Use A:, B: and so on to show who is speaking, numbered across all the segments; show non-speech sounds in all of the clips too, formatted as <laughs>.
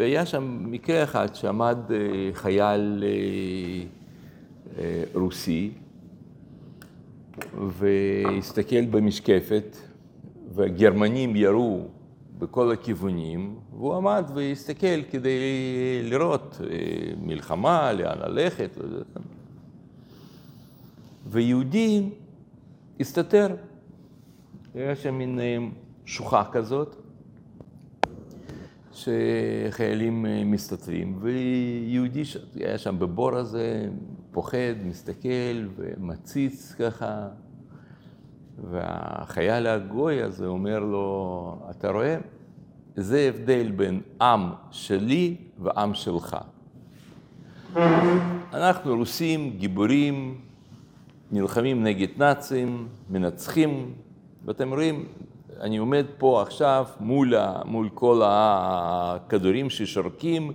A: היה שם מקרה אחד שעמד חייל רוסי והסתכל במשקפת והגרמנים ירו בכל הכיוונים, והוא עמד והסתכל כדי לראות מלחמה, לאן ללכת. ויהודי הסתתר, היה שם מין שוחה כזאת, שחיילים מסתתרים, ויהודי היה שם בבור הזה, פוחד, מסתכל ומציץ ככה, והחייל הגוי הזה אומר לו, אתה רואה? זה הבדל בין עם שלי ועם שלך. אנחנו רוסים, גיבורים, נלחמים נגד נאצים, מנצחים, ואתם רואים, אני עומד פה עכשיו מול, מול כל הכדורים ששורקים,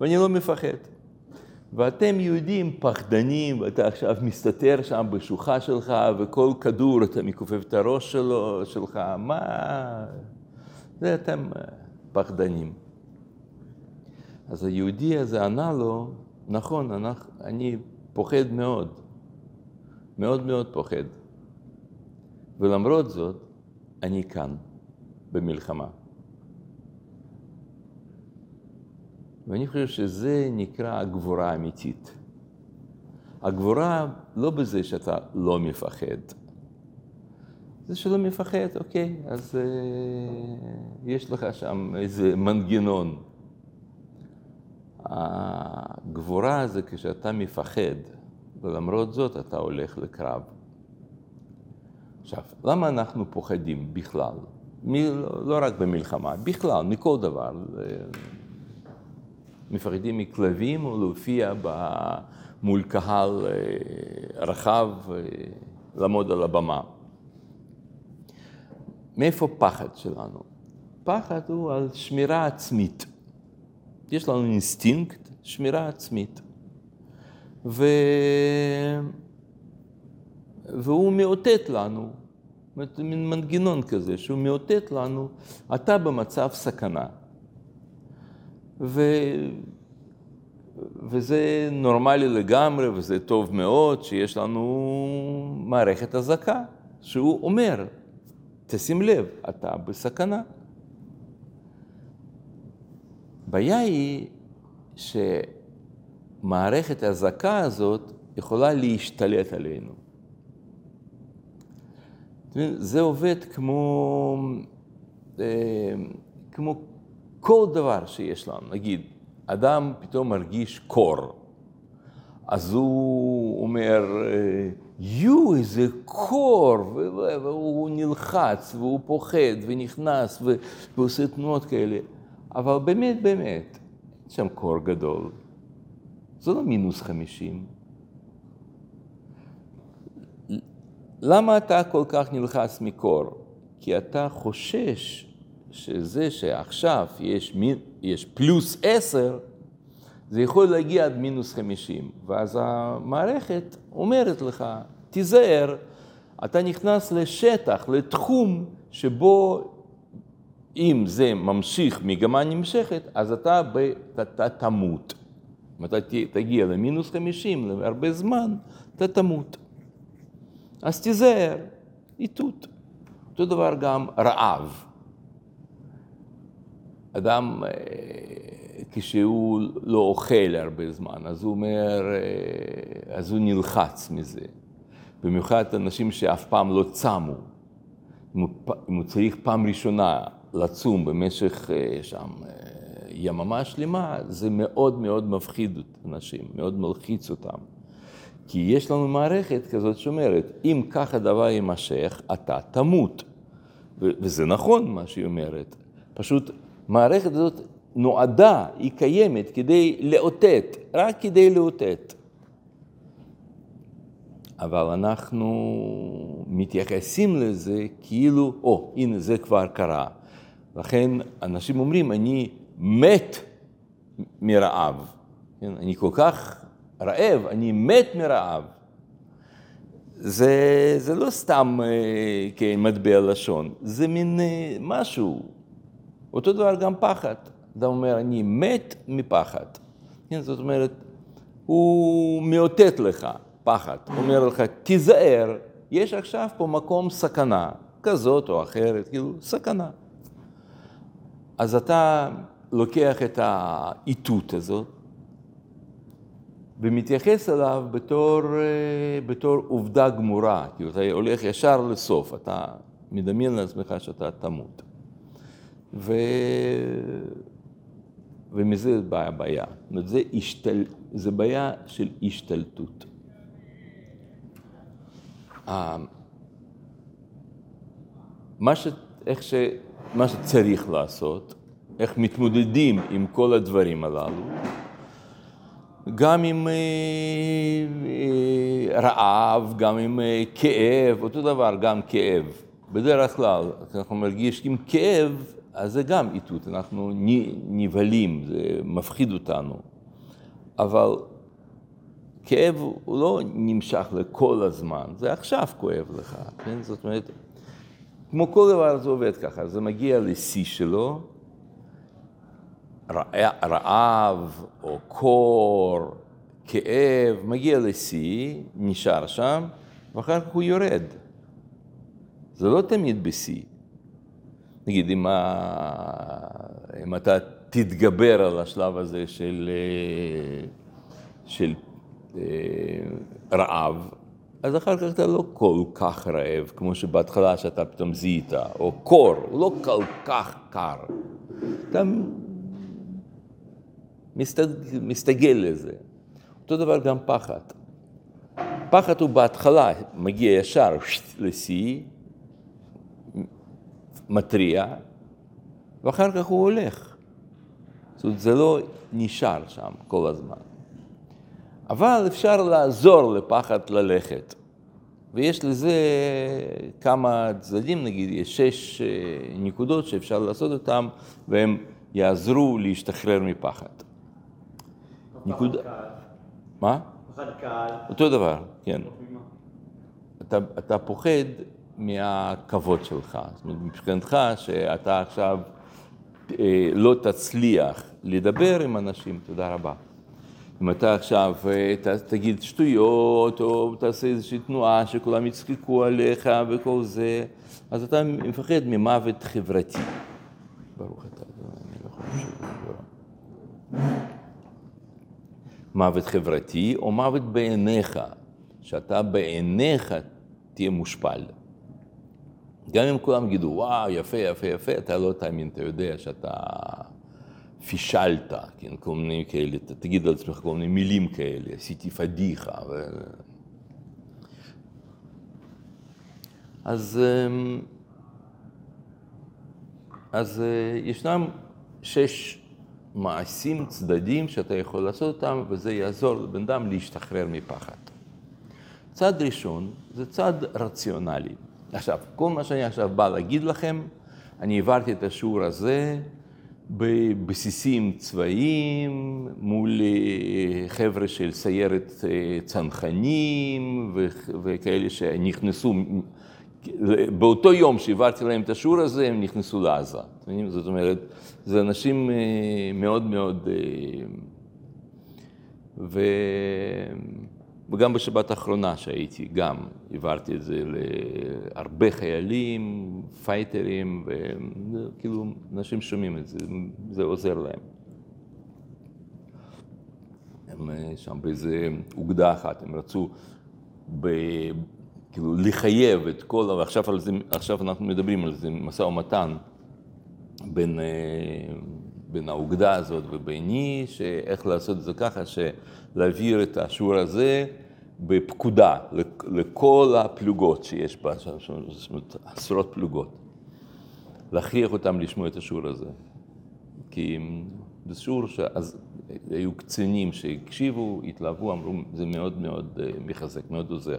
A: ואני לא מפחד. ואתם יהודים פחדנים, ואתה עכשיו מסתתר שם בשוחה שלך, וכל כדור אתה מכופף את הראש שלו, שלך, מה... זה אתם פחדנים. אז היהודי הזה ענה לו, נכון, אני פוחד מאוד, מאוד מאוד פוחד. ולמרות זאת, אני כאן, במלחמה. ואני חושב שזה נקרא הגבורה האמיתית. הגבורה לא בזה שאתה לא מפחד. זה שלא מפחד, אוקיי, אז אה, יש לך שם איזה מנגנון. הגבורה זה כשאתה מפחד, ולמרות זאת אתה הולך לקרב. עכשיו, למה אנחנו פוחדים בכלל? מ, לא, רק במלחמה, בכלל, מכל דבר. מפחדים מכלבים או להופיע מול קהל רחב, לעמוד על הבמה. מאיפה פחד שלנו? פחד הוא על שמירה עצמית. יש לנו אינסטינקט, שמירה עצמית. ו... והוא מאותת לנו, זאת מין מנגנון כזה, שהוא מאותת לנו, אתה במצב סכנה. ו... וזה נורמלי לגמרי, וזה טוב מאוד שיש לנו מערכת אזעקה, שהוא אומר, תשים לב, אתה בסכנה. הבעיה היא שמערכת האזעקה הזאת יכולה להשתלט עלינו. זה עובד כמו, אה, כמו כל דבר שיש לנו. נגיד, אדם פתאום מרגיש קור, אז הוא אומר, יו, איזה קור, והוא נלחץ, והוא פוחד, ונכנס, ועושה תנועות כאלה. אבל באמת, באמת, יש שם קור גדול. זה לא מינוס חמישים. למה אתה כל כך נלחץ מקור? כי אתה חושש שזה שעכשיו יש, יש פלוס עשר, זה יכול להגיע עד מינוס חמישים, ואז המערכת אומרת לך, תיזהר, אתה נכנס לשטח, לתחום שבו אם זה ממשיך מגמה נמשכת, אז אתה, ב, אתה תמות. אם אתה תגיע למינוס חמישים, להרבה זמן, אתה תמות. אז תיזהר, איתות. אותו דבר גם רעב. אדם, אה, כשהוא לא אוכל הרבה זמן, אז הוא אומר, אה, אז הוא נלחץ מזה. במיוחד אנשים שאף פעם לא צמו. אם הוא, צריך פעם ראשונה לצום במשך אה, שם יממה שלמה, זה מאוד מאוד מפחיד אנשים, מאוד מלחיץ אותם. כי יש לנו מערכת כזאת שאומרת, אם כך הדבר יימשך, אתה תמות. וזה נכון מה שהיא אומרת. פשוט המערכת הזאת נועדה, היא קיימת כדי לאותת, רק כדי לאותת. אבל אנחנו מתייחסים לזה כאילו, או, oh, הנה זה כבר קרה. לכן אנשים אומרים, אני מת מרעב. כן? אני כל כך רעב, אני מת מרעב. זה, זה לא סתם אה, כן, מטבע לשון, זה מין אה, משהו, אותו דבר גם פחד. אדם אומר, אני מת מפחד. כן, זאת אומרת, הוא מאותת לך פחד, הוא אומר לך, תיזהר, יש עכשיו פה מקום סכנה, כזאת או אחרת, כאילו, סכנה. אז אתה לוקח את האיתות הזאת ומתייחס אליו בתור, אה, בתור עובדה גמורה, כאילו אתה הולך ישר לסוף, אתה מדמיין לעצמך שאתה תמות. ו... ומזה באה הבעיה. זה, השתל... זה בעיה של השתלטות. מה, ש... איך ש... מה שצריך לעשות, איך מתמודדים עם כל הדברים הללו, גם עם אה, אה, רעב, גם עם אה, כאב, אותו דבר, גם כאב. בדרך כלל, כשאנחנו מרגישים כאב, אז זה גם איתות, אנחנו נבהלים, זה מפחיד אותנו. אבל כאב הוא לא נמשך לכל הזמן, זה עכשיו כואב לך, כן? זאת אומרת, כמו כל דבר זה עובד ככה, זה מגיע לשיא שלו, רעב או קור, כאב, מגיע לשיא, נשאר שם, ואחר כך הוא יורד. זה לא תמיד בשיא. נגיד, אם, אם אתה תתגבר על השלב הזה של, אה, של אה, רעב, אז אחר כך אתה לא כל כך רעב, כמו שבהתחלה שאתה פתאום זיהית, או קור, הוא לא כל כך קר. אתה מסתגל לזה. אותו דבר גם פחד. פחד הוא בהתחלה מגיע ישר לשיא, מתריע, ואחר כך הוא הולך. זאת אומרת, זה לא נשאר שם כל הזמן. אבל אפשר לעזור לפחד ללכת. ויש לזה כמה צדדים, נגיד, יש שש אה, נקודות שאפשר לעשות אותן, והן יעזרו להשתחרר מפחד.
B: נקודה...
A: מה?
B: פחד קל.
A: אותו דבר, כן. אתה, אתה פוחד מהכבוד שלך. זאת אומרת, מבחינתך שאתה עכשיו אה, לא תצליח לדבר עם אנשים, תודה רבה. אם אתה עכשיו אה, ת, תגיד שטויות, או תעשה איזושהי תנועה שכולם יצחקו עליך וכל זה, אז אתה מפחד ממוות חברתי. ברוך אתה, אני לא חושב מוות חברתי או מוות בעיניך, שאתה בעיניך תהיה מושפל. גם אם כולם יגידו, וואו, יפה, יפה, יפה, אתה לא תאמין, אתה יודע שאתה פישלת, כן, כל מיני כאלה, אתה תגיד לעצמך כל מיני מילים כאלה, עשיתי פדיחה. ו... אז, אמ, אז אה, ישנם שש מעשים, צדדים שאתה יכול לעשות אותם, וזה יעזור לבן אדם להשתחרר מפחד. צד ראשון זה צד רציונלי. עכשיו, כל מה שאני עכשיו בא להגיד לכם, אני העברתי את השיעור הזה בבסיסים צבאיים, מול אה, חבר'ה של סיירת אה, צנחנים וכאלה שנכנסו, באותו יום שהעברתי להם את השיעור הזה, הם נכנסו לעזה. זאת אומרת, זה אנשים אה, מאוד מאוד... ו... וגם בשבת האחרונה שהייתי, גם העברתי את זה להרבה חיילים, פייטרים, וכאילו אנשים שומעים את זה, זה עוזר להם. הם אה, שם באיזה אוגדה אחת, הם רצו ב, כאילו לחייב את כל, ועכשיו זה, עכשיו אנחנו מדברים על זה, משא ומתן בין, אה, בין האוגדה הזאת וביני, שאיך לעשות את זה ככה, להעביר את השיעור הזה בפקודה לכל הפלוגות שיש בה, זאת אומרת, עשרות פלוגות. להכריח אותם לשמוע את השיעור הזה. כי זה שיעור שאז היו קצינים שהקשיבו, התלהבו, אמרו, זה מאוד מאוד אה, מחזק, מאוד עוזר.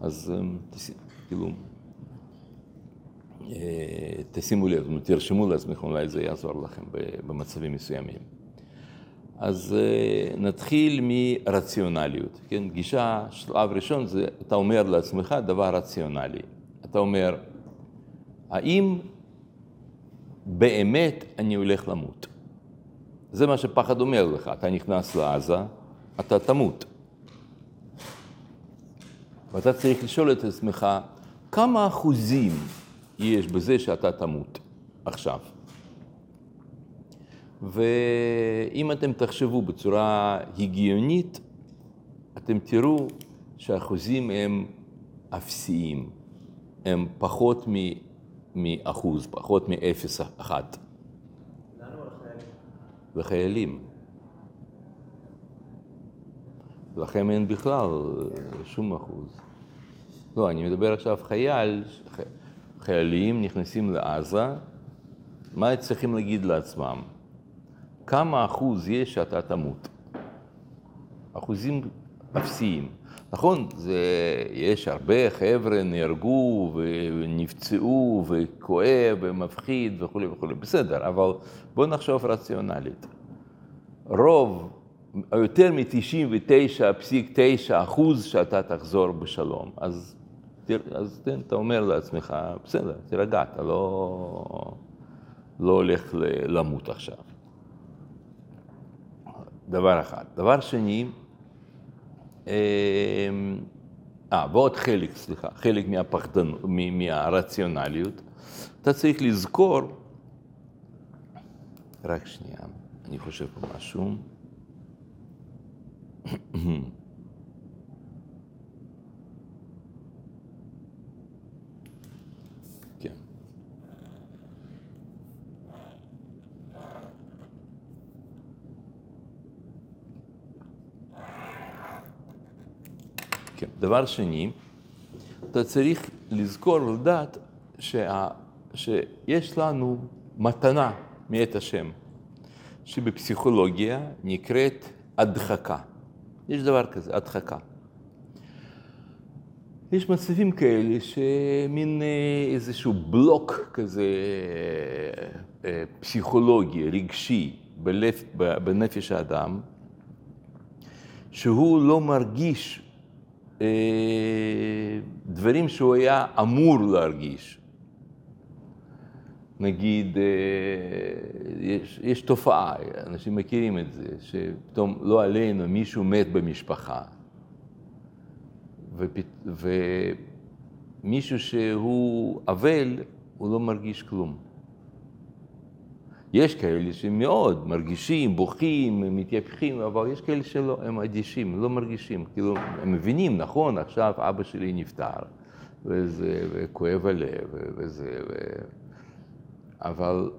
A: אז אה, כאילו, אה, תשימו לב, תרשמו לעצמכם, אולי זה יעזור לכם במצבים מסוימים. אז אה, נתחיל מרציונליות, כן? גישה, שלב ראשון זה, אתה אומר לעצמך דבר רציונלי. אתה אומר, האם באמת אני הולך למות? זה מה שפחד אומר לך, אתה נכנס לעזה, אתה תמות. ואתה צריך לשאול את עצמך, כמה אחוזים יש בזה שאתה תמות עכשיו? ואם אתם תחשבו בצורה הגיונית, אתם תראו שהאחוזים הם אפסיים, הם פחות מאחוז, פחות מאפס אחת.
B: לנו או לחיילים?
A: לחיילים. לכם אין בכלל שום אחוז. לא, אני מדבר עכשיו חייל, חיילים נכנסים לעזה, מה צריכים להגיד לעצמם? כמה אחוז יש שאתה תמות? אחוזים אפסיים. נכון, זה, יש הרבה חבר'ה נהרגו ונפצעו וכואב ומפחיד וכולי וכולי, בסדר, אבל בואו נחשוב רציונלית. רוב, יותר מ-99.9 אחוז שאתה תחזור בשלום, אז, אז אתה אומר לעצמך, בסדר, תירגע, אתה לא, לא הולך למות עכשיו. דבר אחד. דבר שני, אה, ועוד חלק, סליחה, חלק מהפחדנות, מהרציונליות, אתה צריך לזכור, רק שנייה, אני חושב פה משהו. כן. כן. דבר שני, אתה צריך לזכור ולדעת שה, שיש לנו מתנה מאת השם, שבפסיכולוגיה נקראת הדחקה. יש דבר כזה, הדחקה. יש מצבים כאלה שמין איזשהו בלוק כזה פסיכולוגי, רגשי, בלב, בנפש האדם, שהוא לא מרגיש דברים שהוא היה אמור להרגיש. נגיד, יש, יש תופעה, אנשים מכירים את זה, שפתאום לא עלינו מישהו מת במשפחה, ופת, ומישהו שהוא אבל, הוא לא מרגיש כלום. יש כאלה שמאוד מרגישים, בוכים, מתייפחים, אבל יש כאלה שלא, הם אדישים, לא מרגישים. כאילו, הם מבינים, נכון, עכשיו אבא שלי נפטר, וזה, וכואב הלב, וזה, ו... אבל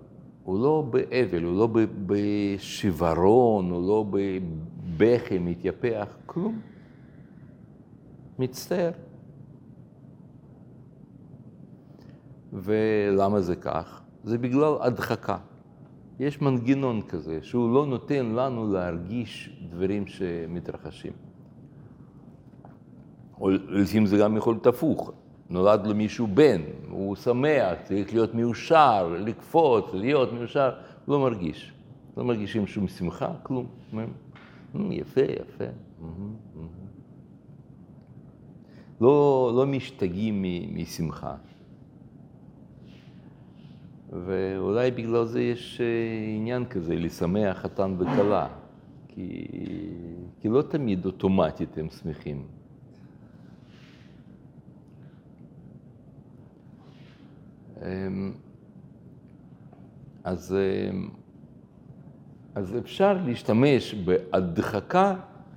A: הוא לא באבל, הוא לא בשברון, הוא לא בבכי, מתייפח, כלום. מצטער. ולמה זה כך? זה בגלל הדחקה. יש מנגנון כזה, שהוא לא נותן לנו להרגיש דברים שמתרחשים. או לפעמים זה גם יכול להיות הפוך. נולד לו מישהו בן, הוא שמח, צריך להיות מאושר, לקפוץ, להיות מאושר, לא מרגיש. לא מרגישים שום שמחה, כלום. יפה, יפה. לא, לא משתגעים משמחה. ואולי בגלל זה יש עניין כזה, לשמח חתן וכלה, כי, כי לא תמיד אוטומטית הם שמחים. אז, אז אפשר להשתמש בהדחקה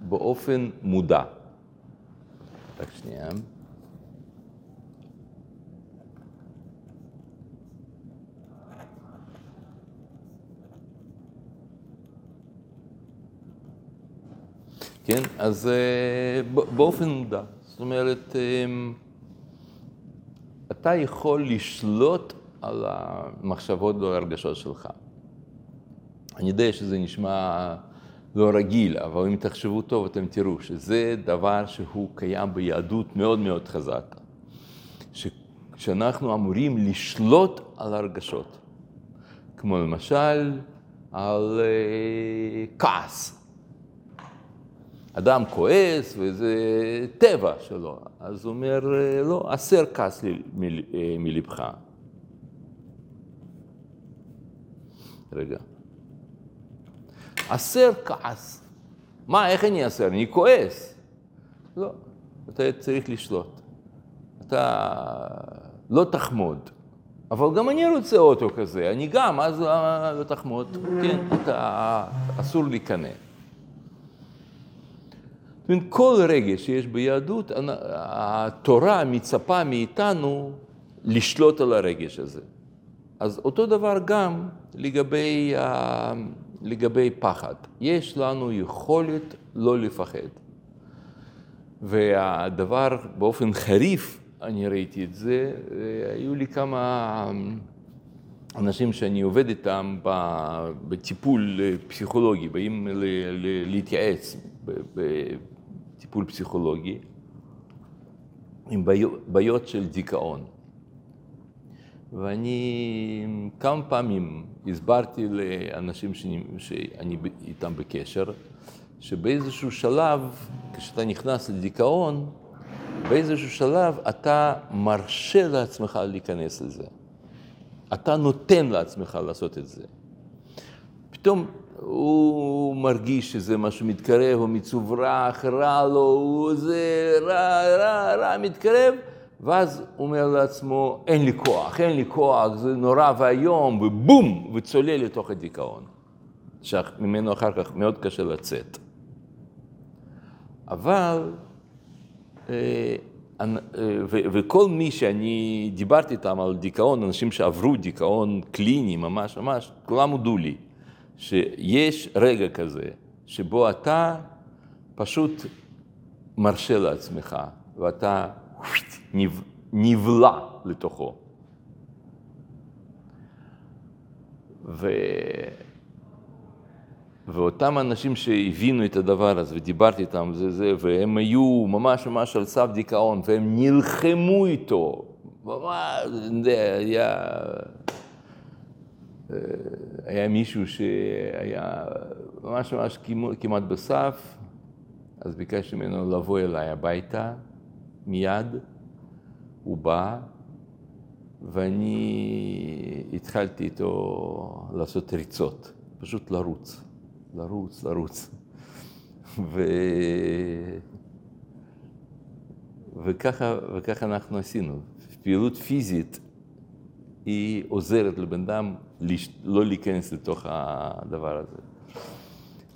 A: באופן מודע. רק שנייה. כן, אז באופן מודע. זאת אומרת, אתה יכול לשלוט על המחשבות והרגשות שלך. אני יודע שזה נשמע לא רגיל, אבל אם תחשבו טוב, אתם תראו שזה דבר שהוא קיים ביהדות מאוד מאוד חזק. שאנחנו אמורים לשלוט על הרגשות. כמו למשל, על כעס. אדם כועס וזה טבע שלו, אז הוא אומר, לא, הסר כעס מלבך. הסר כעס. מה, איך אני אסר? אני כועס. לא, אתה צריך לשלוט. אתה לא תחמוד. אבל גם אני רוצה אוטו כזה, אני גם, אז אה, לא תחמוד. כן, אתה אסור להיכנע. כל רגש שיש ביהדות, התורה מצפה מאיתנו לשלוט על הרגש הזה. אז אותו דבר גם לגבי, לגבי פחד. יש לנו יכולת לא לפחד. והדבר באופן חריף, אני ראיתי את זה, היו לי כמה אנשים שאני עובד איתם בטיפול פסיכולוגי, באים להתייעץ בטיפול פסיכולוגי עם בעיות של דיכאון. ואני כמה פעמים הסברתי לאנשים שאני, שאני איתם בקשר, שבאיזשהו שלב, כשאתה נכנס לדיכאון, באיזשהו שלב אתה מרשה לעצמך להיכנס לזה. אתה נותן לעצמך לעשות את זה. פתאום הוא מרגיש שזה משהו מתקרב, הוא מצוברח, רע לו, הוא זה רע, רע, רע, מתקרב, ואז הוא אומר לעצמו, אין לי כוח, אין לי כוח, זה נורא ואיום, ובום, וצולל לתוך הדיכאון, שממנו אחר כך מאוד קשה לצאת. אבל, אה, אה, וכל מי שאני דיברתי איתם על דיכאון, אנשים שעברו דיכאון קליני ממש ממש, כולם הודו לי, שיש רגע כזה, שבו אתה פשוט מרשה לעצמך, ואתה נבלע לתוכו. ו... ואותם אנשים שהבינו את הדבר הזה, ודיברתי איתם, זה, זה, והם היו ממש ממש על סף דיכאון, והם נלחמו איתו, ממש, זה היה, אה, היה מישהו שהיה ממש ממש כמעט בסף, אז ביקשתי ממנו לבוא אליי הביתה מיד, הוא בא, ואני התחלתי איתו לעשות ריצות, פשוט לרוץ. לרוץ, לרוץ. ו... וככה, וככה אנחנו עשינו. פעילות פיזית היא עוזרת לבן אדם לא להיכנס לתוך הדבר הזה.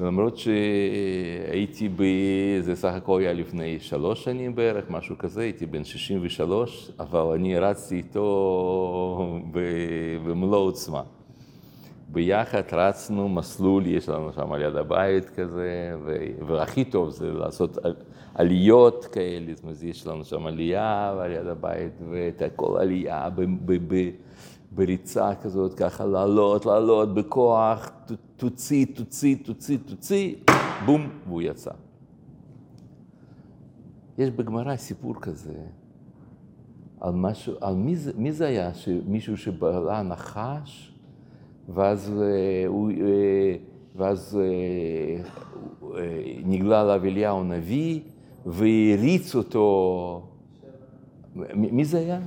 A: למרות שהייתי ב... זה סך הכל היה לפני שלוש שנים בערך, משהו כזה, הייתי בן 63, אבל אני רצתי איתו במלוא עוצמה. ביחד רצנו מסלול, יש לנו שם על יד הבית כזה, והכי טוב זה לעשות עליות כאלה, זאת אומרת, יש לנו שם עלייה על יד הבית, ואת הכל עלייה בריצה כזאת, ככה לעלות, לעלות בכוח, תוציא, תוציא, תוציא, תוציא, בום, והוא יצא. יש בגמרא סיפור כזה, על משהו, על מי זה, מי זה היה, מישהו שבעלה נחש, ואז, אה, הוא, אה, ואז אה, נגלה עליו אליהו הנביא והריץ אותו. מי זה היה?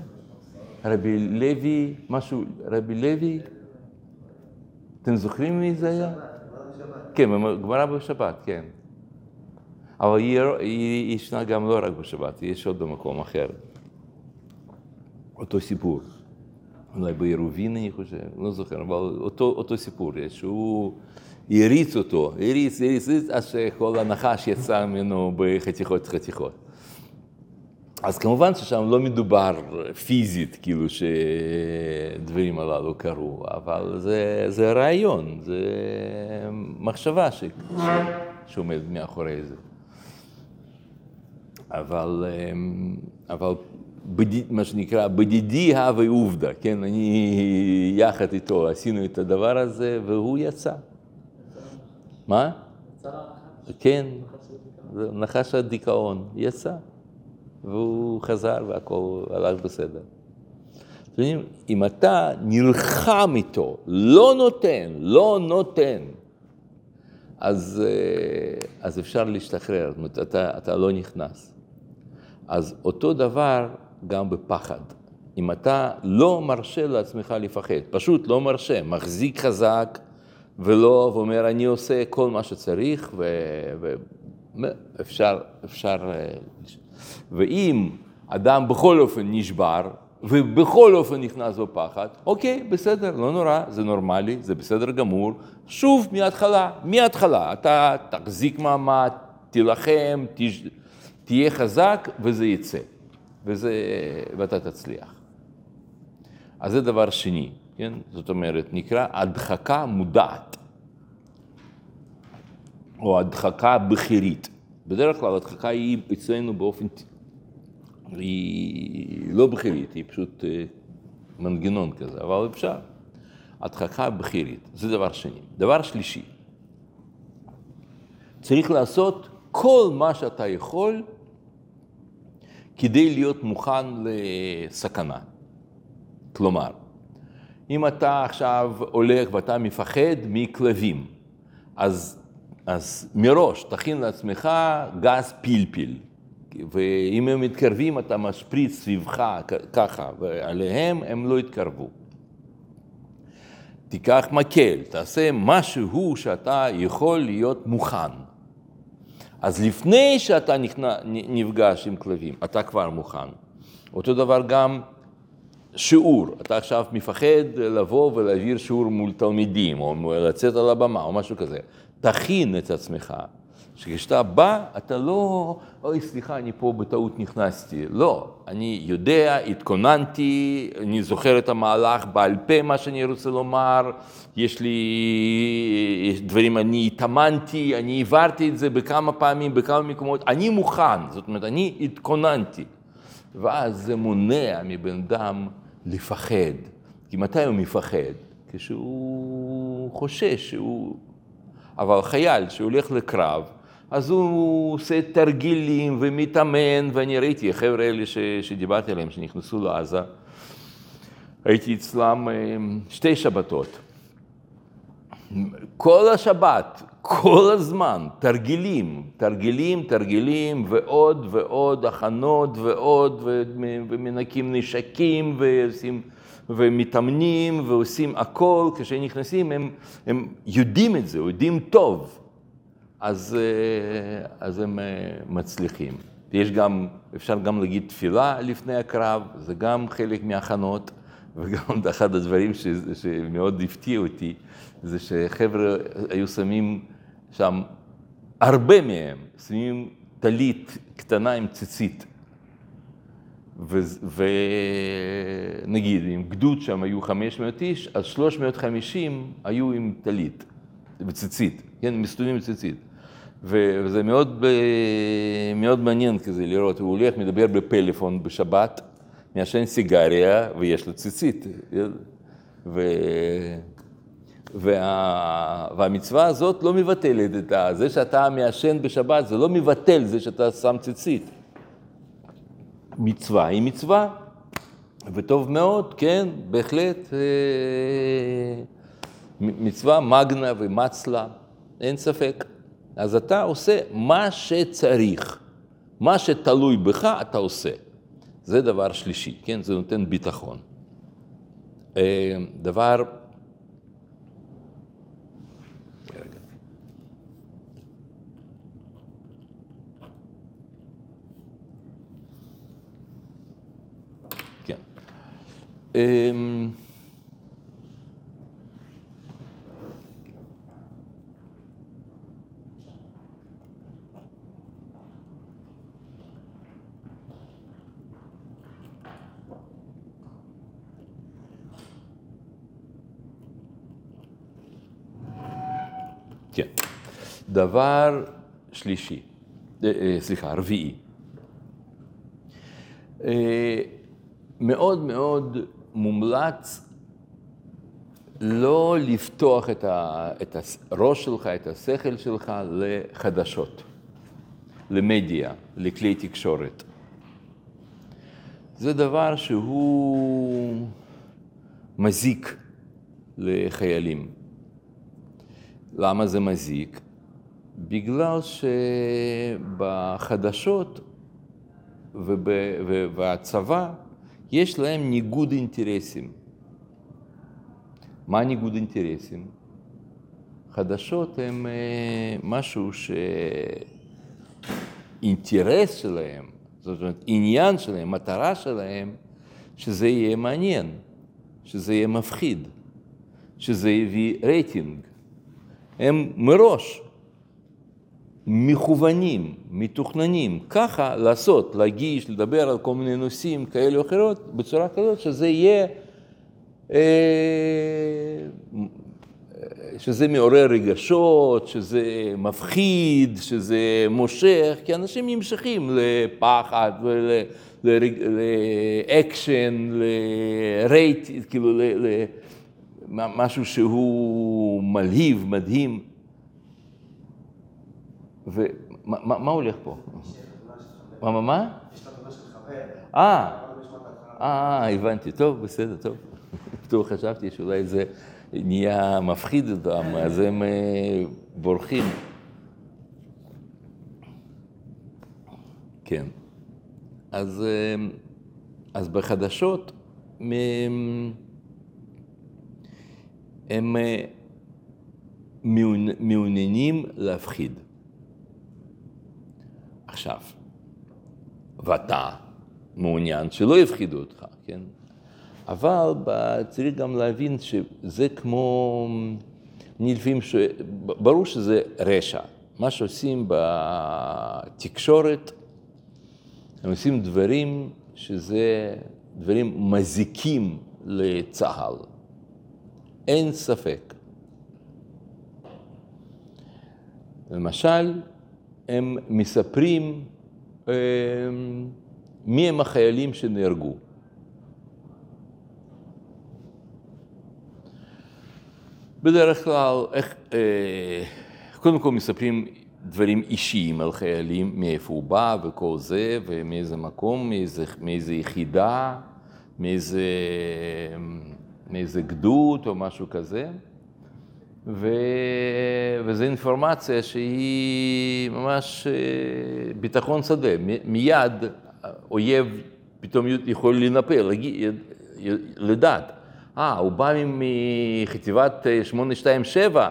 A: רבי לוי, משהו, רבי לוי? אתם זוכרים מי זה היה? כן, גמרא בשבת, כן. אבל היא ישנה גם לא רק בשבת, יש עוד במקום אחר. אותו סיפור. אולי בעירובין אני חושב, לא זוכר, אבל אותו, אותו סיפור יש, שהוא הריץ אותו, הריץ, הריץ, הריץ, עד שכל הנחש יצא ממנו בחתיכות חתיכות. אז כמובן ששם לא מדובר פיזית, כאילו שדברים הללו קרו, אבל זה, זה רעיון, זה מחשבה ש... שעומדת מאחורי זה. אבל, אבל בדיד, מה שנקרא, בדידי הווה עובדה, כן, אני יחד איתו עשינו את הדבר הזה והוא יצא. מה? כן, נחש הדיכאון, יצא. והוא חזר והכל הלך בסדר. אם אתה נלחם איתו, לא נותן, לא נותן, אז, אה, אז אפשר להשתחרר, זאת אומרת, אתה, אתה לא נכנס. אז אותו דבר גם בפחד. אם אתה לא מרשה לעצמך לפחד, פשוט לא מרשה, מחזיק חזק, ולא, ואומר, אני עושה כל מה שצריך, ואפשר, אפשר, אה, ואם אדם בכל אופן נשבר, ובכל אופן נכנס בפחד, אוקיי, בסדר, לא נורא, זה נורמלי, זה בסדר גמור. שוב, מההתחלה, מההתחלה, אתה תחזיק מעמד, תילחם, תש... תהיה חזק, וזה יצא, וזה, ואתה תצליח. אז זה דבר שני, כן? זאת אומרת, נקרא הדחקה מודעת, או הדחקה בכירית. בדרך כלל הדחקה היא אצלנו באופן היא לא בכירית, היא פשוט אה, מנגנון כזה, אבל אפשר. הדחקה בכירית, זה דבר שני. דבר שלישי, צריך לעשות כל מה שאתה יכול כדי להיות מוכן לסכנה. כלומר, אם אתה עכשיו הולך ואתה מפחד מכלבים, אז, אז מראש תכין לעצמך גז פלפל. ואם הם מתקרבים, אתה משפריץ סביבך ככה, ועליהם הם לא יתקרבו. תיקח מקל, תעשה משהו שאתה יכול להיות מוכן. אז לפני שאתה נפגש עם כלבים, אתה כבר מוכן. אותו דבר גם שיעור, אתה עכשיו מפחד לבוא ולהעביר שיעור מול תלמידים, או לצאת על הבמה, או משהו כזה. תכין את עצמך. שכשאתה בא, אתה לא, אוי, סליחה, אני פה בטעות נכנסתי. לא, אני יודע, התכוננתי, אני זוכר את המהלך בעל פה, מה שאני רוצה לומר, יש לי יש דברים, אני התאמנתי, אני העברתי את זה בכמה פעמים, בכמה מקומות, אני מוכן, זאת אומרת, אני התכוננתי. ואז זה מונע מבן אדם לפחד. כי מתי הוא מפחד? כשהוא חושש שהוא... אבל חייל שהולך לקרב, אז הוא עושה תרגילים ומתאמן, ואני ראיתי, החבר'ה האלה ש, שדיברתי עליהם, שנכנסו לעזה, הייתי אצלם אה, שתי שבתות. כל השבת, כל הזמן, תרגילים, תרגילים, תרגילים, ועוד ועוד הכנות ועוד, ומנקים נשקים, ועושים, ומתאמנים, ועושים הכל, כשהם נכנסים הם, הם יודעים את זה, יודעים טוב. אז, אה, אז הם אה, מצליחים. יש גם, אפשר גם להגיד תפילה לפני הקרב, זה גם חלק מהכנות, וגם <laughs> אחד הדברים ש, שמאוד הפתיע אותי, זה שחבר'ה היו שמים שם, הרבה מהם שמים טלית קטנה עם ציצית. ונגיד, אם גדוד שם היו 500 איש, אז 350 היו עם טלית וציצית, כן, מסתובבים ציצית. וזה מאוד, מאוד מעניין כזה לראות, הוא הולך, מדבר בפלאפון בשבת, מעשן סיגריה ויש לו ציצית. ו... וה... והמצווה הזאת לא מבטלת את. זה שאתה מעשן בשבת, זה לא מבטל זה שאתה שם ציצית. מצווה היא מצווה, וטוב מאוד, כן, בהחלט, אה, מצווה מגנה ומצלה, אין ספק. אז אתה עושה מה שצריך, מה שתלוי בך אתה עושה. זה דבר שלישי, כן? זה נותן ביטחון. אה, דבר... כן. דבר שלישי, אה, אה, סליחה, רביעי. אה, מאוד מאוד מומלץ לא לפתוח את, ה, את הראש שלך, את השכל שלך לחדשות, למדיה, לכלי תקשורת. זה דבר שהוא מזיק לחיילים. למה זה מזיק? בגלל שבחדשות ובצבא יש להם ניגוד אינטרסים. מה ניגוד אינטרסים? חדשות הם אה, משהו שאינטרס שלהם, זאת אומרת, עניין שלהם, מטרה שלהם, שזה יהיה מעניין, שזה יהיה מפחיד, שזה יביא רייטינג. הם מראש מכוונים, מתוכננים, ככה לעשות, להגיש, לדבר על כל מיני נושאים כאלה או אחרות, בצורה כזאת שזה יהיה, אה, שזה מעורר רגשות, שזה מפחיד, שזה מושך, כי אנשים נמשכים לפחד לאקשן, לרייט, כאילו למשהו שהוא מלהיב, מדהים. ומה מה הולך פה? מה, מה, מה?
B: יש חתונה של חבר.
A: אה,
B: את ההתחלה.
A: אה, הבנתי, טוב, בסדר, טוב. <laughs> טוב, חשבתי שאולי זה נהיה מפחיד אותם, אז הם אה, בורחים. כן. אז, אה, אז בחדשות הם, הם אה, מעונ- מעוניינים להפחיד. עכשיו, ואתה מעוניין שלא יפחידו אותך, כן? אבל צריך גם להבין שזה כמו, לפעמים שואל, ברור שזה רשע. מה שעושים בתקשורת, הם עושים דברים שזה דברים מזיקים לצה"ל. אין ספק. למשל, הם מספרים אה, מי הם החיילים שנהרגו. בדרך כלל, איך, אה, קודם כל מספרים דברים אישיים על חיילים, מאיפה הוא בא וכל זה, ומאיזה מקום, מאיזה, מאיזה יחידה, מאיזה, מאיזה גדוד או משהו כזה. ו... וזו אינפורמציה שהיא ממש אה, ביטחון שדה. מיד אויב פתאום יכול לנפל, לדעת. אה, הוא בא מחטיבת אה, 827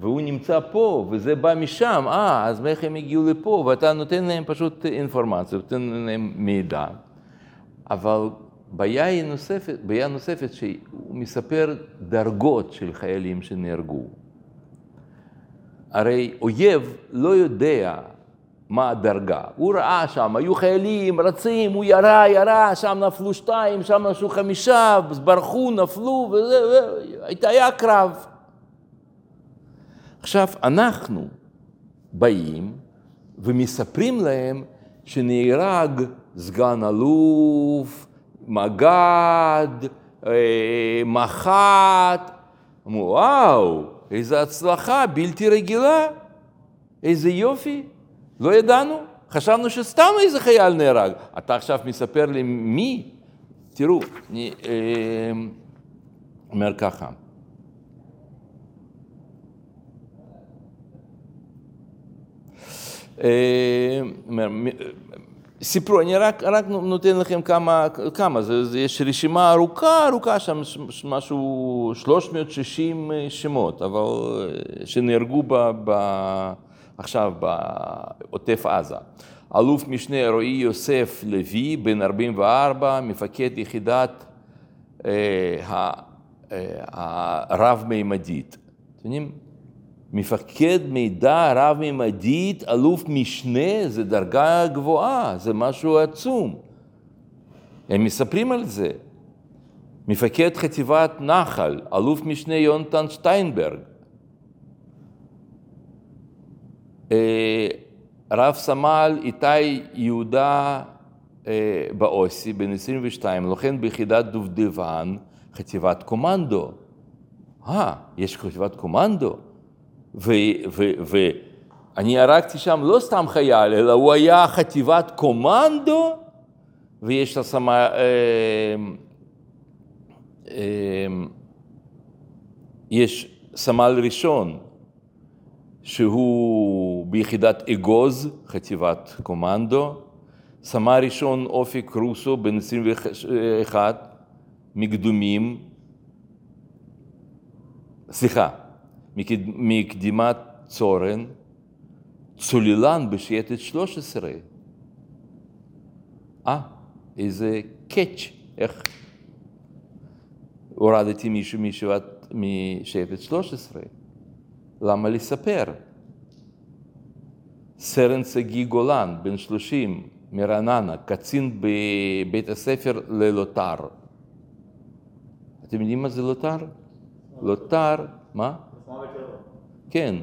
A: והוא נמצא פה וזה בא משם, אה, אז איך הם הגיעו לפה? ואתה נותן להם פשוט אינפורמציה, נותן להם מידע. אבל בעיה היא נוספת, בעיה נוספת שהוא מספר דרגות של חיילים שנהרגו. הרי אויב לא יודע מה הדרגה. הוא ראה שם, היו חיילים, רצים, הוא ירה, ירה, שם נפלו שתיים, שם נפלו חמישה, ברחו, נפלו, וזה, היה קרב. עכשיו, אנחנו באים ומספרים להם שנהרג סגן אלוף, מג"ד, אה, מח"ט. אמרו, וואו, איזו הצלחה בלתי רגילה, איזה יופי, לא ידענו, חשבנו שסתם איזה חייל נהרג. אתה עכשיו מספר לי מי? תראו, אני אה, אומר ככה. אה, סיפרו, אני רק, רק נותן לכם כמה, כמה זה, זה, יש רשימה ארוכה, ארוכה שם, משהו 360 שמות, אבל אה, שנהרגו ב, ב, עכשיו בעוטף עזה. אלוף משנה רועי יוסף לוי, בן 44, מפקד יחידת אה, אה, הרב-מימדית. אתם יודעים, מפקד מידע רב-ממדית, אלוף משנה, זה דרגה גבוהה, זה משהו עצום. הם מספרים על זה. מפקד חטיבת נחל, אלוף משנה יונתן שטיינברג. אה, רב סמל איתי יהודה אה, באוסי, בן 22, לוחם ביחידת דובדבן, חטיבת קומנדו. אה, יש חטיבת קומנדו? ואני הרגתי שם לא סתם חייל, אלא הוא היה חטיבת קומנדו, ויש לה שמה, אה, אה, יש סמל ראשון, שהוא ביחידת אגוז, חטיבת קומנדו, סמל ראשון אופק רוסו, בן 21, מקדומים, סליחה, מקדימת צורן, צוללן בשייטת 13. אה, איזה קאץ', איך הורדתי מישהו מישיבת, משייטת 13. למה לספר? סרן שגיא גולן, בן 30, מרעננה, קצין בבית הספר ללוטר. אתם יודעים מה זה לוטר? לוטר, מה? כן.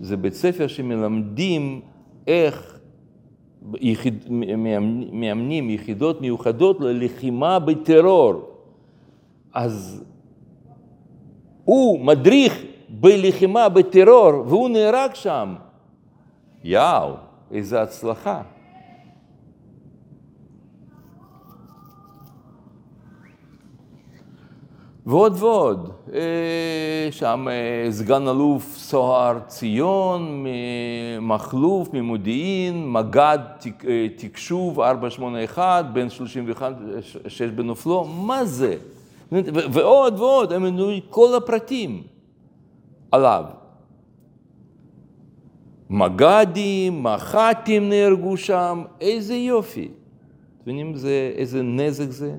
A: זה בית ספר שמלמדים איך יחיד, מאמנים יחידות מיוחדות ללחימה בטרור. אז הוא מדריך בלחימה בטרור והוא נהרג שם. יאו, איזה הצלחה. ועוד ועוד. אה, שם אה, סגן אלוף סוהר ציון, מ- מכלוף ממודיעין, מג"ד אה, תקשוב 481, בן 31, ש- שש בנופלו, מה זה? ועוד ועוד, הם מנוי כל הפרטים עליו. מג"דים, מח"טים נהרגו שם, איזה יופי. אתם זה- איזה נזק זה?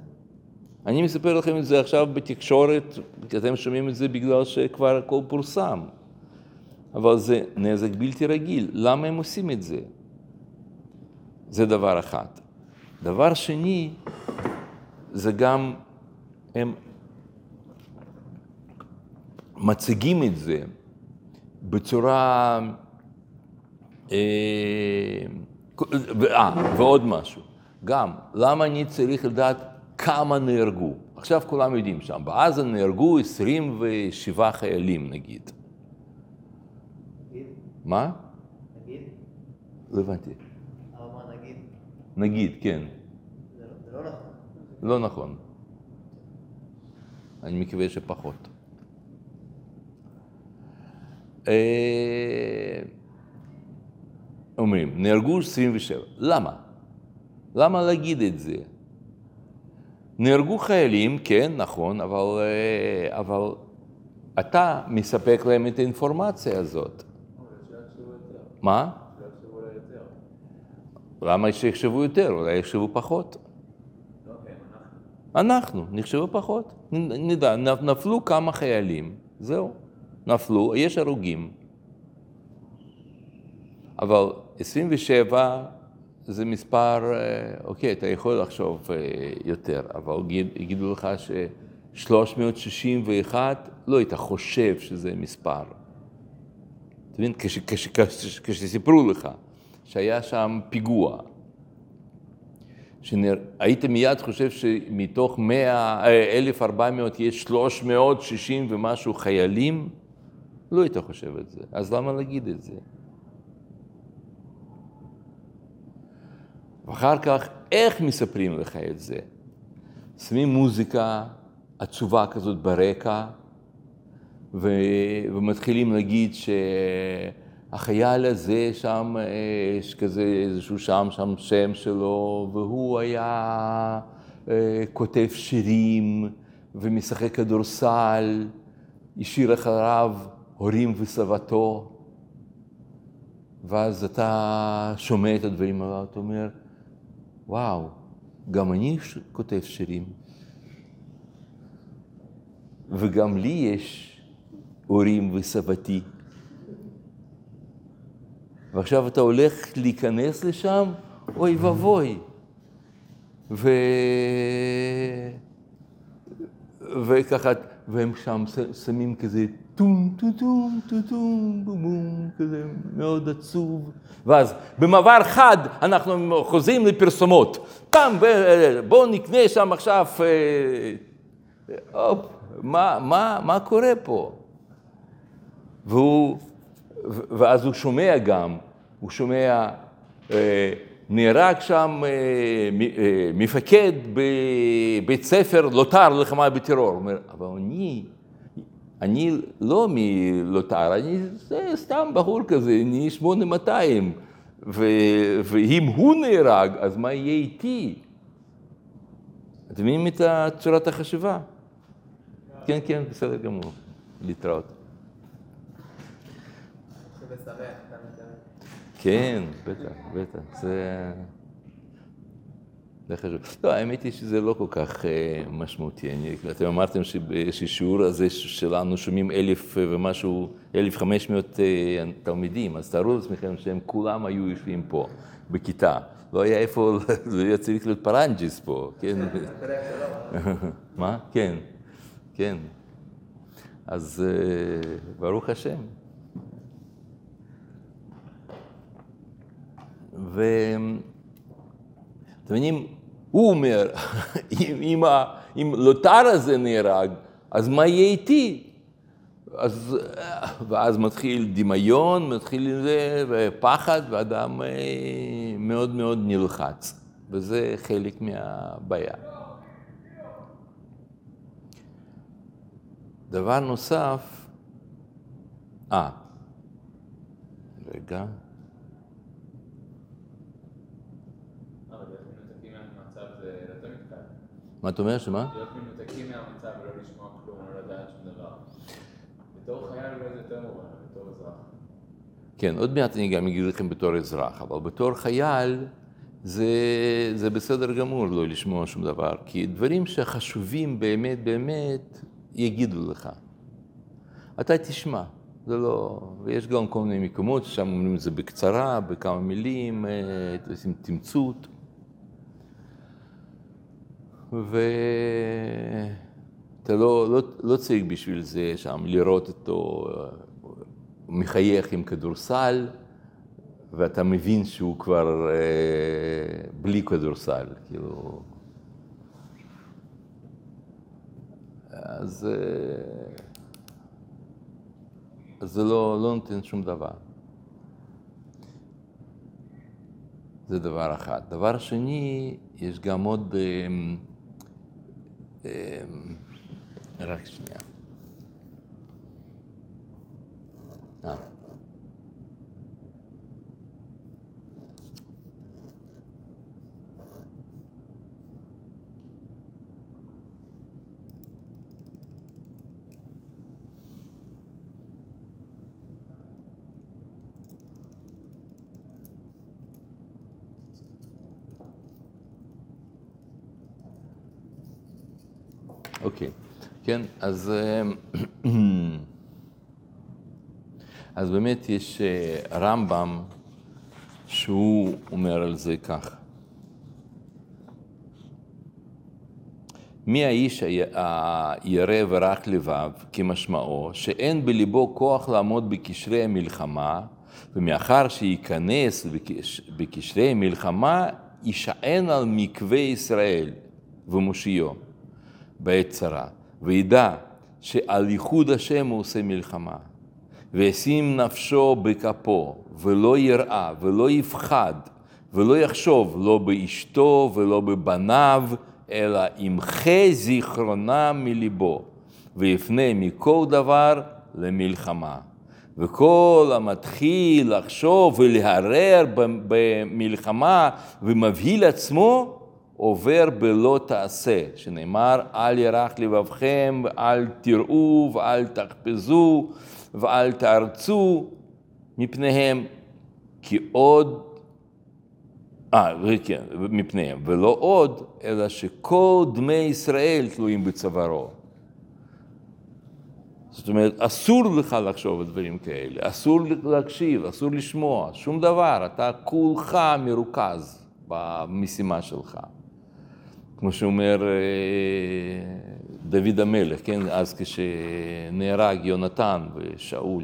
A: אני מספר לכם את זה עכשיו בתקשורת, כי אתם שומעים את זה בגלל שכבר הכל פורסם. אבל זה נזק בלתי רגיל. למה הם עושים את זה? זה דבר אחד. דבר שני, זה גם, הם מציגים את זה בצורה... אה, אה, ועוד משהו. גם, למה אני צריך לדעת כמה נהרגו? עכשיו כולם יודעים שם, בעזה נהרגו 27 חיילים נגיד.
B: נגיד,
A: מה?
B: נגיד,
A: לא הבנתי.
B: אבל מה נגיד?
A: נגיד, כן.
B: זה לא- זה לא נכון.
A: לא נכון. אני מקווה שפחות. אה, אומרים, נהרגו 27. למה? למה להגיד את זה? נהרגו חיילים, כן, נכון, אבל, אה, אבל אתה מספק להם את האינפורמציה הזאת. מה? למה שיחשבו יותר? אולי יחשבו פחות. אנחנו נחשבו פחות. נדע, נפלו כמה חיילים, זהו. נפלו, יש הרוגים. אבל 27 זה מספר, אה, אוקיי, אתה יכול לחשוב אה, יותר, אבל יגיד- יגידו לך ש-361, לא היית חושב שזה מספר. אתה מבין? כש- כש- כש- כשסיפרו לך שהיה שם פיגוע, שנר... היית מיד חושב שמתוך 100, אה, 1,400 יש 360 ומשהו חיילים? לא היית חושב את זה. אז למה להגיד את זה? ואחר כך, איך מספרים לך את זה? שמים מוזיקה עצובה כזאת ברקע, ו... ומתחילים להגיד שהחייל הזה שם, אה, יש כזה איזשהו שם, שם שם שלו, והוא היה אה, כותב שירים ומשחק כדורסל, השאיר אחריו הורים וסבתו. ואז אתה שומע את הדברים האלה, אתה אומר, וואו, גם אני כותב שירים. וגם לי יש הורים וסבתי. ועכשיו אתה הולך להיכנס לשם, אוי ואבוי. ו... וככה, והם שם שמים כזה טום טום טום טום טום בום בום, כזה מאוד עצוב. ואז במעבר חד אנחנו חוזרים לפרסומות. פעם, ב- בואו נקנה שם עכשיו, אה, הופ, מה, מה, מה קורה פה? והוא, ואז הוא שומע גם, הוא שומע, אה, נהרג שם אה, אה, מפקד בבית ספר לוטר ללחימה בטרור. אומר, אבל אני, אני לא מלוטר, אני זה סתם בחור כזה, אני 8200, ו, ואם הוא נהרג, אז מה יהיה איתי? אתם מבינים את צורת החשיבה? כן, כן, בסדר גמור, להתראות.
B: זה משמח, אתה מתכוון.
A: כן, בטח, בטח, זה... זה חשוב. לא, האמת היא שזה לא כל כך אה, משמעותי. אני, אתם אמרתם שבשיעור הזה שלנו שומעים אלף ומשהו, אלף חמש מאות אה, תלמידים, אז תארו לעצמכם שהם כולם היו יושבים פה, בכיתה. לא היה איפה, <laughs> זה היה צריך להיות פרנג'יס פה, כן? <laughs> מה? כן, כן. אז אה, ברוך השם. ואתם מבינים, הוא אומר, <laughs> אם, אם, אם לוטר הזה נהרג, אז מה יהיה איתי? אז, ואז מתחיל דמיון, מתחיל זה, ופחד, ואדם אה, מאוד מאוד נלחץ, וזה חלק מהבעיה. דבר נוסף, אה, רגע,
C: אבל להיות מנותקים מהמצב זה יותר מתקל.
A: מה אתה אומר, שמה?
C: להיות מנותקים מהמצב ולא לשמוע כלום, לא לדעת שום דבר. בתור חייל אולי זה יותר מובן, בתור אזרח.
A: כן, עוד מעט אני גם אגיד לכם בתור אזרח, אבל בתור חייל זה, זה בסדר גמור לא לשמוע שום דבר, כי דברים שחשובים באמת באמת יגידו לך. אתה תשמע, זה לא... ויש גם כל מיני מקומות ששם אומרים את זה בקצרה, בכמה מילים, אה, עושים תמצות. ואתה לא, לא, לא צריך בשביל זה שם לראות אותו אה, מחייך עם כדורסל, ואתה מבין שהוא כבר אה, בלי כדורסל, כאילו... אז, אה, אז זה לא, לא נותן שום דבר. זה דבר אחד. דבר שני, יש גם עוד... אה, אה, רק שנייה. אה. אוקיי, כן, אז, אה, <clears throat> אז באמת יש אה, רמב"ם שהוא אומר על זה כך. מי האיש הירא ורך לבב, כמשמעו, שאין בליבו כוח לעמוד בקשרי המלחמה, ומאחר שייכנס בקש- בקשרי המלחמה, יישען על מקווה ישראל ומושיעו. בעת צרה, וידע שעל ייחוד השם הוא עושה מלחמה, וישים נפשו בכפו, ולא יראה, ולא יפחד, ולא יחשוב לא באשתו ולא בבניו, אלא ימחה זיכרונם מליבו, ויפנה מכל דבר למלחמה. וכל המתחיל לחשוב ולהרהר במלחמה ומבהיל עצמו, עובר בלא תעשה, שנאמר, אל ירח לבבכם, ואל תראו, ואל תחפזו, ואל תארצו מפניהם, כי עוד, אה, כן, מפניהם, ולא עוד, אלא שכל דמי ישראל תלויים בצווארו. זאת אומרת, אסור לך לחשוב על דברים כאלה, אסור להקשיב, אסור לשמוע, שום דבר, אתה כולך מרוכז במשימה שלך. כמו שאומר אה, דוד המלך, כן, אז כשנהרג יונתן ושאול,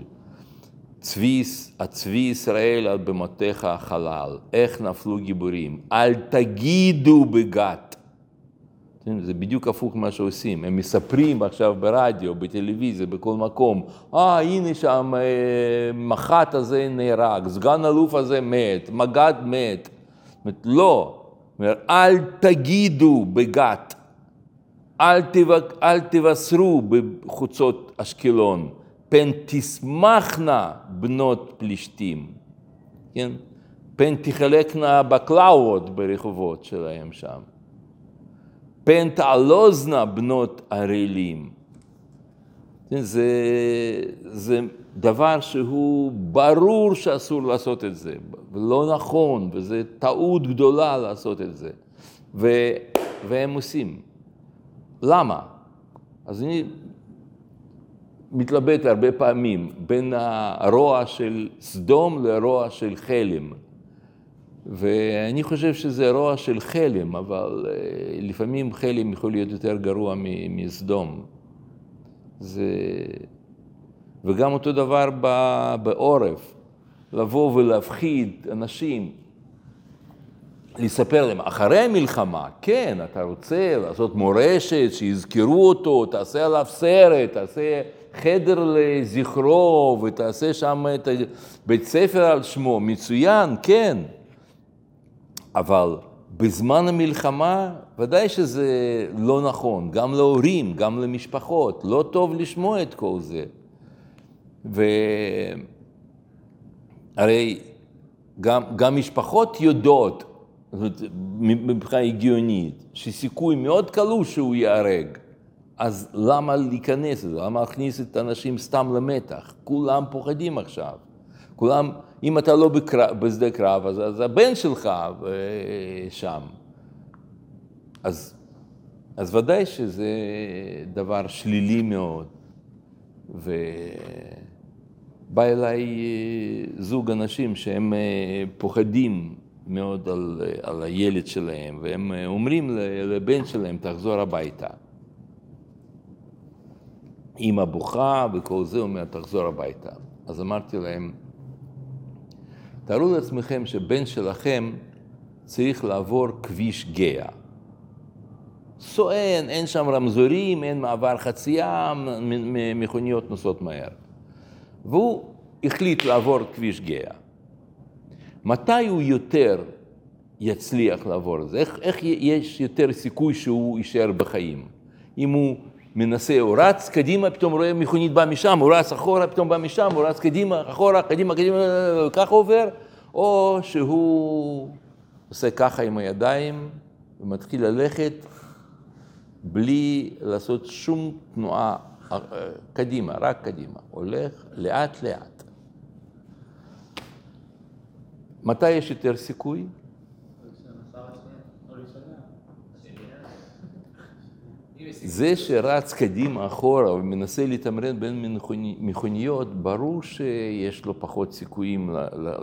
A: צבי, הצבי ישראל על במותיך החלל, איך נפלו גיבורים, אל תגידו בגת. כן, זה בדיוק הפוך ממה שעושים, הם מספרים עכשיו ברדיו, בטלוויזיה, בכל מקום, אה, הנה שם אה, מח"ט הזה נהרג, סגן אלוף הזה מת, מג"ד מת. לא, אומר, אל תגידו בגת, אל, תבק, אל תבשרו בחוצות אשקלון, פן תשמחנה בנות פלישתים, כן? פן תחלקנה בקלאוות ברחובות שלהם שם. פן תעלוזנה בנות ערלים. זה, זה דבר שהוא ברור שאסור לעשות את זה, ולא נכון, וזו טעות גדולה לעשות את זה, ו, והם עושים. למה? אז אני מתלבט הרבה פעמים בין הרוע של סדום לרוע של חלם. ואני חושב שזה רוע של חלם, אבל אה, לפעמים חלם יכול להיות יותר גרוע מסדום. זה... וגם אותו דבר בעורף, לבוא ולהפחיד אנשים, לספר להם, אחרי המלחמה, כן, אתה רוצה לעשות מורשת, שיזכרו אותו, תעשה עליו סרט, תעשה חדר לזכרו, ותעשה שם את בית ספר על שמו, מצוין, כן. אבל בזמן המלחמה, ודאי שזה לא נכון, גם להורים, גם למשפחות, לא טוב לשמוע את כל זה. והרי גם, גם משפחות יודעות, מבחינה הגיונית, שסיכוי מאוד קלוש שהוא ייהרג. אז למה להיכנס לזה? למה להכניס את האנשים סתם למתח? כולם פוחדים עכשיו. כולם, אם אתה לא בקרב, בשדה קרב, אז, אז הבן שלך אה, שם. אז, אז ודאי שזה דבר שלילי מאוד. ובא אליי אה, זוג אנשים שהם אה, פוחדים מאוד על, על הילד שלהם, והם אומרים לבן שלהם, תחזור הביתה. אימא בוכה וכל זה, אומר, תחזור הביתה. אז אמרתי להם, תארו לעצמכם שבן שלכם צריך לעבור כביש גאה. סואן, אין שם רמזורים, אין מעבר חצייה, מכוניות נוסעות מהר. והוא החליט לעבור כביש גאה. מתי הוא יותר יצליח לעבור את זה? איך, איך יש יותר סיכוי שהוא יישאר בחיים? אם הוא מנסה, הוא רץ קדימה, פתאום רואה מכונית באה משם, הוא רץ אחורה, פתאום בא משם, הוא רץ קדימה, אחורה, קדימה, קדימה, ככה עובר, או שהוא עושה ככה עם הידיים ומתחיל ללכת בלי לעשות שום תנועה קדימה, רק קדימה, הולך לאט לאט. מתי יש יותר סיכוי? זה שרץ קדימה אחורה ומנסה לתמרן בין מכוניות, ברור שיש לו פחות סיכויים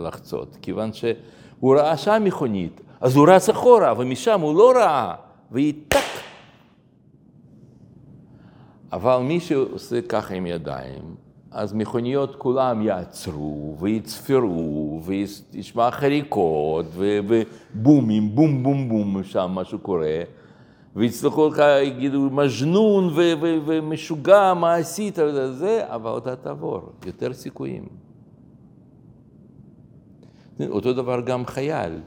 A: לחצות, כיוון שהוא ראה שם מכונית, אז הוא רץ אחורה, ומשם הוא לא ראה, והיא טק. אבל מי שעושה ככה עם ידיים, אז מכוניות כולם יעצרו ויצפרו וישמע חריקות ובומים, בום בום בום שם משהו קורה. ויצטרכו לך, יגידו, מז'נון ומשוגע, מה עשית, וזה, אבל אתה תעבור, יותר סיכויים. אותו דבר גם חייל,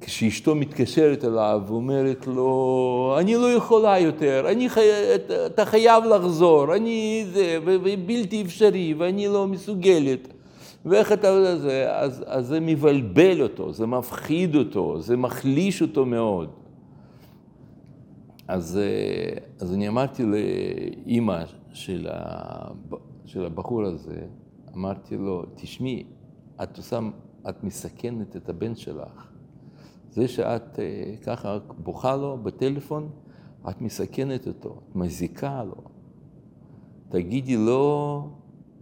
A: כשאשתו מתקשרת אליו ואומרת לו, אני לא יכולה יותר, אני חי... אתה חייב לחזור, אני זה, ובלתי אפשרי, ואני לא מסוגלת. ואיך אתה, זה, אז, אז זה מבלבל אותו, זה מפחיד אותו, זה מחליש אותו מאוד. אז, אה, אז אני אמרתי לאימא של, של הבחור הזה, אמרתי לו, תשמעי, את את מסכנת את הבן שלך. זה שאת אה, ככה בוכה לו בטלפון, את מסכנת אותו, את מזיקה לו. תגידי לו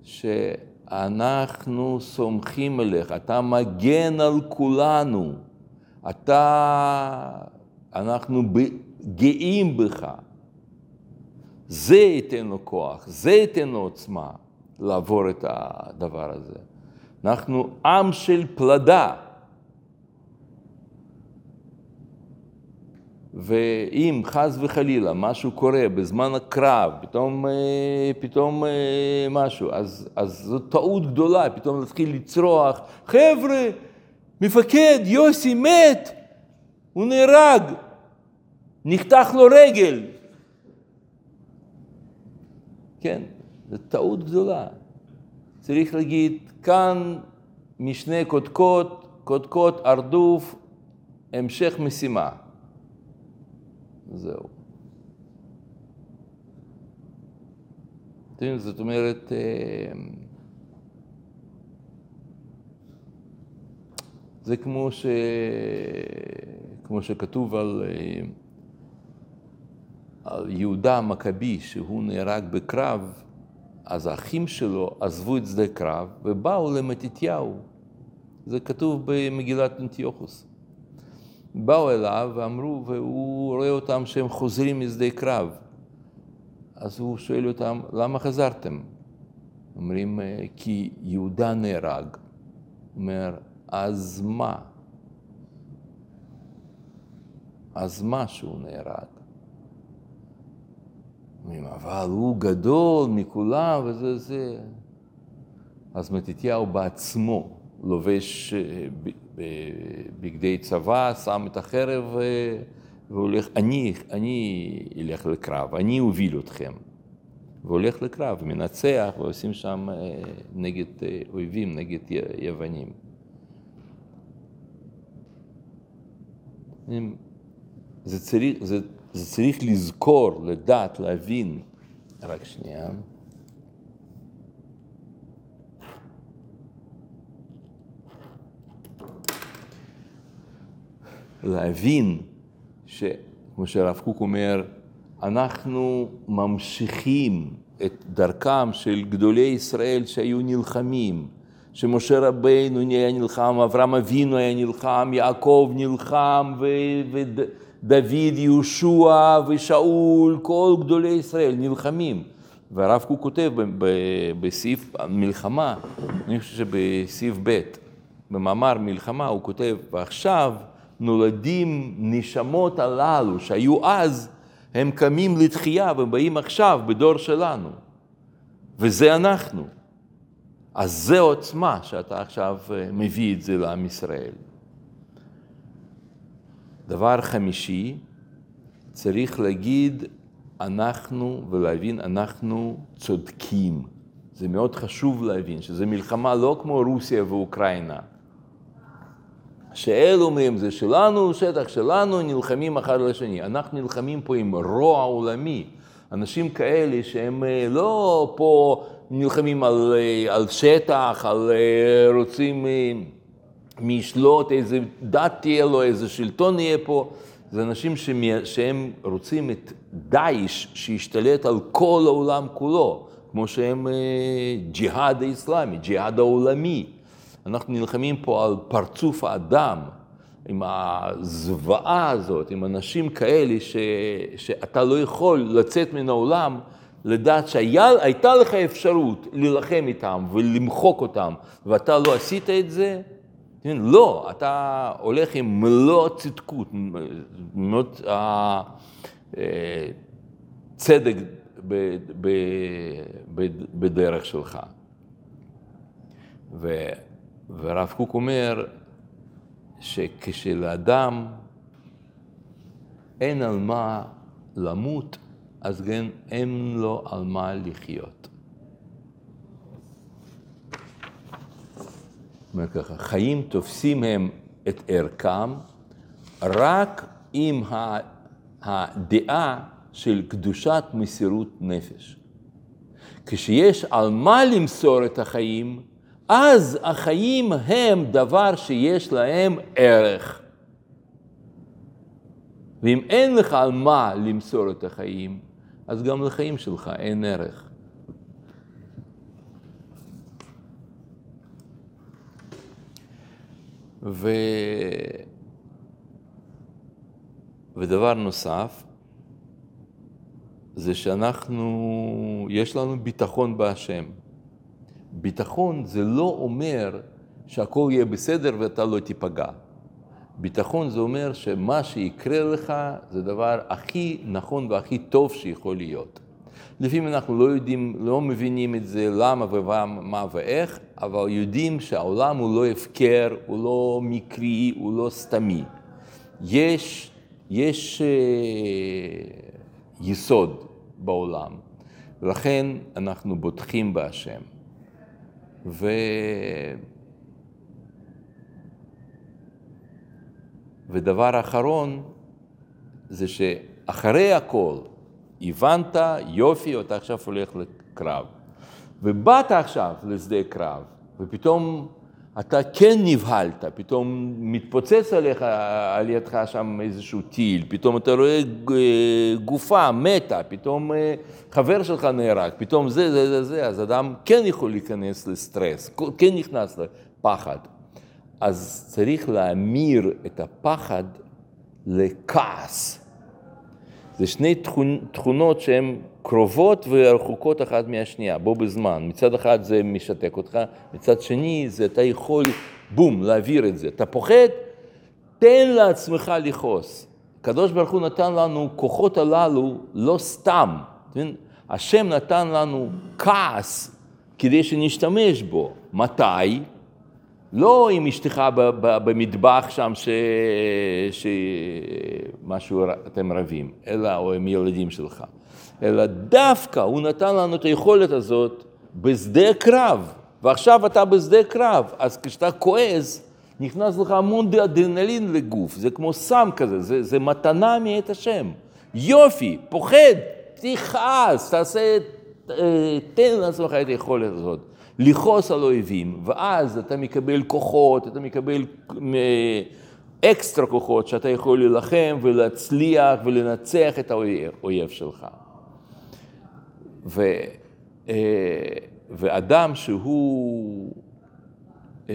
A: שאנחנו סומכים עליך, אתה מגן על כולנו, אתה, אנחנו גאים בך. זה ייתן לו כוח, זה ייתן לו עוצמה לעבור את הדבר הזה. אנחנו עם של פלדה. ואם חס וחלילה משהו קורה בזמן הקרב, פתאום, אה, פתאום אה, משהו, אז, אז זו טעות גדולה, פתאום להתחיל לצרוח, חבר'ה, מפקד, יוסי מת, הוא נהרג. נחתך לו רגל. כן, זו טעות גדולה. צריך להגיד, כאן משנה קודקוד, קודקוד, ארדוף, המשך משימה. זהו. אתם זאת אומרת, אה, זה כמו, ש... כמו שכתוב על, אה, על יהודה המכבי, שהוא נהרג בקרב, אז האחים שלו עזבו את שדה קרב ובאו למתתיהו. זה כתוב במגילת אנטיוכוס. באו אליו ואמרו, והוא רואה אותם שהם חוזרים משדה קרב. אז הוא שואל אותם, למה חזרתם? אומרים, "אה, כי יהודה נהרג. אומר, אז מה? אז מה שהוא נהרג? אומרים, אבל הוא גדול מכולם וזה זה. אז מתתיהו בעצמו לובש אה, ב- ב- בגדי צבא, שם את החרב אה, והולך, אני, אני אלך לקרב, אני אוביל אתכם. והולך לקרב, מנצח, ועושים שם אה, נגד אה, אויבים, נגד יוונים. זה צריך, זה, זה צריך לזכור, לדעת, להבין. רק שנייה. להבין שכמו שהרב קוק אומר, אנחנו ממשיכים את דרכם של גדולי ישראל שהיו נלחמים, שמשה רבינו היה נלחם, אברהם אבינו היה נלחם, יעקב נלחם, ודוד, יהושע ושאול, כל גדולי ישראל נלחמים. והרב קוק כותב בסעיף המלחמה, אני חושב שבסעיף ב', במאמר מלחמה הוא כותב, ועכשיו נולדים נשמות הללו שהיו אז, הם קמים לתחייה ובאים עכשיו בדור שלנו. וזה אנחנו. אז זה עוצמה שאתה עכשיו אה, מביא את זה לעם ישראל. דבר חמישי, צריך להגיד אנחנו ולהבין אנחנו צודקים. זה מאוד חשוב להבין שזו מלחמה לא כמו רוסיה ואוקראינה. שאלו אומרים זה שלנו, שטח שלנו, נלחמים אחד לשני. אנחנו נלחמים פה עם רוע עולמי. אנשים כאלה שהם אה, לא פה נלחמים על, אה, על שטח, על אה, רוצים מי ישלוט, איזה דת תהיה לו, איזה שלטון יהיה פה. זה אנשים שמי- שהם רוצים את דאעש שישתלט על כל העולם כולו, כמו שהם ג'יהאד האסלאמי, ג'יהאד העולמי. אנחנו נלחמים פה על פרצוף האדם, עם הזוועה הזאת, עם אנשים כאלה ש, שאתה לא יכול לצאת מן העולם, לדעת שהייתה לך אפשרות להילחם איתם ולמחוק אותם, ואתה לא עשית את זה, כן? לא, אתה הולך עם מלוא הצדקות, מלוא הצדק ב- ב- בדרך שלך. והרב קוק אומר שכשלאדם אין על מה למות, אז גם אין לו על מה לחיות. אומר ככה, חיים תופסים הם את ערכם רק עם הדעה של קדושת מסירות נפש. כשיש על מה למסור את החיים, אז החיים הם דבר שיש להם ערך. ואם אין לך על מה למסור את החיים, אז גם לחיים שלך אין ערך. ו... ודבר נוסף, זה שאנחנו, יש לנו ביטחון בהשם. ביטחון זה לא אומר שהכל יהיה בסדר ואתה לא תיפגע. ביטחון זה אומר שמה שיקרה לך זה דבר הכי נכון והכי טוב שיכול להיות. לפעמים אנחנו לא יודעים, לא מבינים את זה, למה ומה ואיך, אבל יודעים שהעולם הוא לא הפקר, הוא לא מקרי, הוא לא סתמי. יש, יש אה, יסוד בעולם, ולכן אנחנו בוטחים בהשם. ו... ודבר אחרון, זה שאחרי הכל, הבנת, יופי, אתה עכשיו הולך לקרב. ובאת עכשיו לשדה קרב, ופתאום אתה כן נבהלת, פתאום מתפוצץ עליך, על ידך שם איזשהו טיל, פתאום אתה רואה אה, גופה מתה, פתאום אה, חבר שלך נהרג, פתאום זה, זה, זה, זה, אז אדם כן יכול להיכנס לסטרס, כן נכנס לפחד. אז צריך להמיר את הפחד לכעס. זה שני תכונות שהן קרובות ורחוקות אחת מהשנייה, בו בזמן. מצד אחד זה משתק אותך, מצד שני זה אתה יכול, בום, להעביר את זה. אתה פוחד, תן לעצמך לכעוס. הקדוש ברוך הוא נתן לנו כוחות הללו לא סתם. השם נתן לנו כעס כדי שנשתמש בו. מתי? לא עם אשתך במטבח שם ש... שמשהו אתם רבים, אלא, או עם ילדים שלך, אלא דווקא הוא נתן לנו את היכולת הזאת בשדה קרב, ועכשיו אתה בשדה קרב, אז כשאתה כועס, נכנס לך המון אדרנלין לגוף, זה כמו סם כזה, זה, זה מתנה מאת השם. יופי, פוחד, תכעס, תעשה, אה, תן לעצמך את היכולת הזאת. לכעוס על אויבים, ואז אתה מקבל כוחות, אתה מקבל אה, אקסטרה כוחות שאתה יכול להילחם ולהצליח ולנצח את האויב שלך. ו, אה, ואדם שהוא, אה,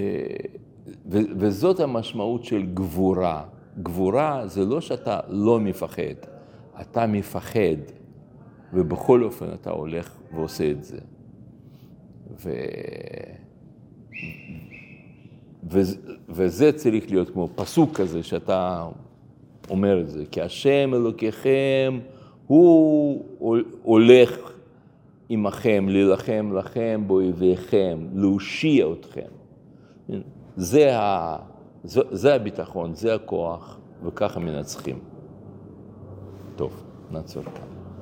A: ו, וזאת המשמעות של גבורה. גבורה זה לא שאתה לא מפחד, אתה מפחד, ובכל אופן אתה הולך ועושה את זה. ו... ו... וזה צריך להיות כמו פסוק כזה שאתה אומר את זה, כי השם אלוקיכם הוא הולך עמכם, להילחם לכם באויביכם, להושיע אתכם. זה, ה... זה הביטחון, זה הכוח, וככה מנצחים. טוב, נעצור כאן.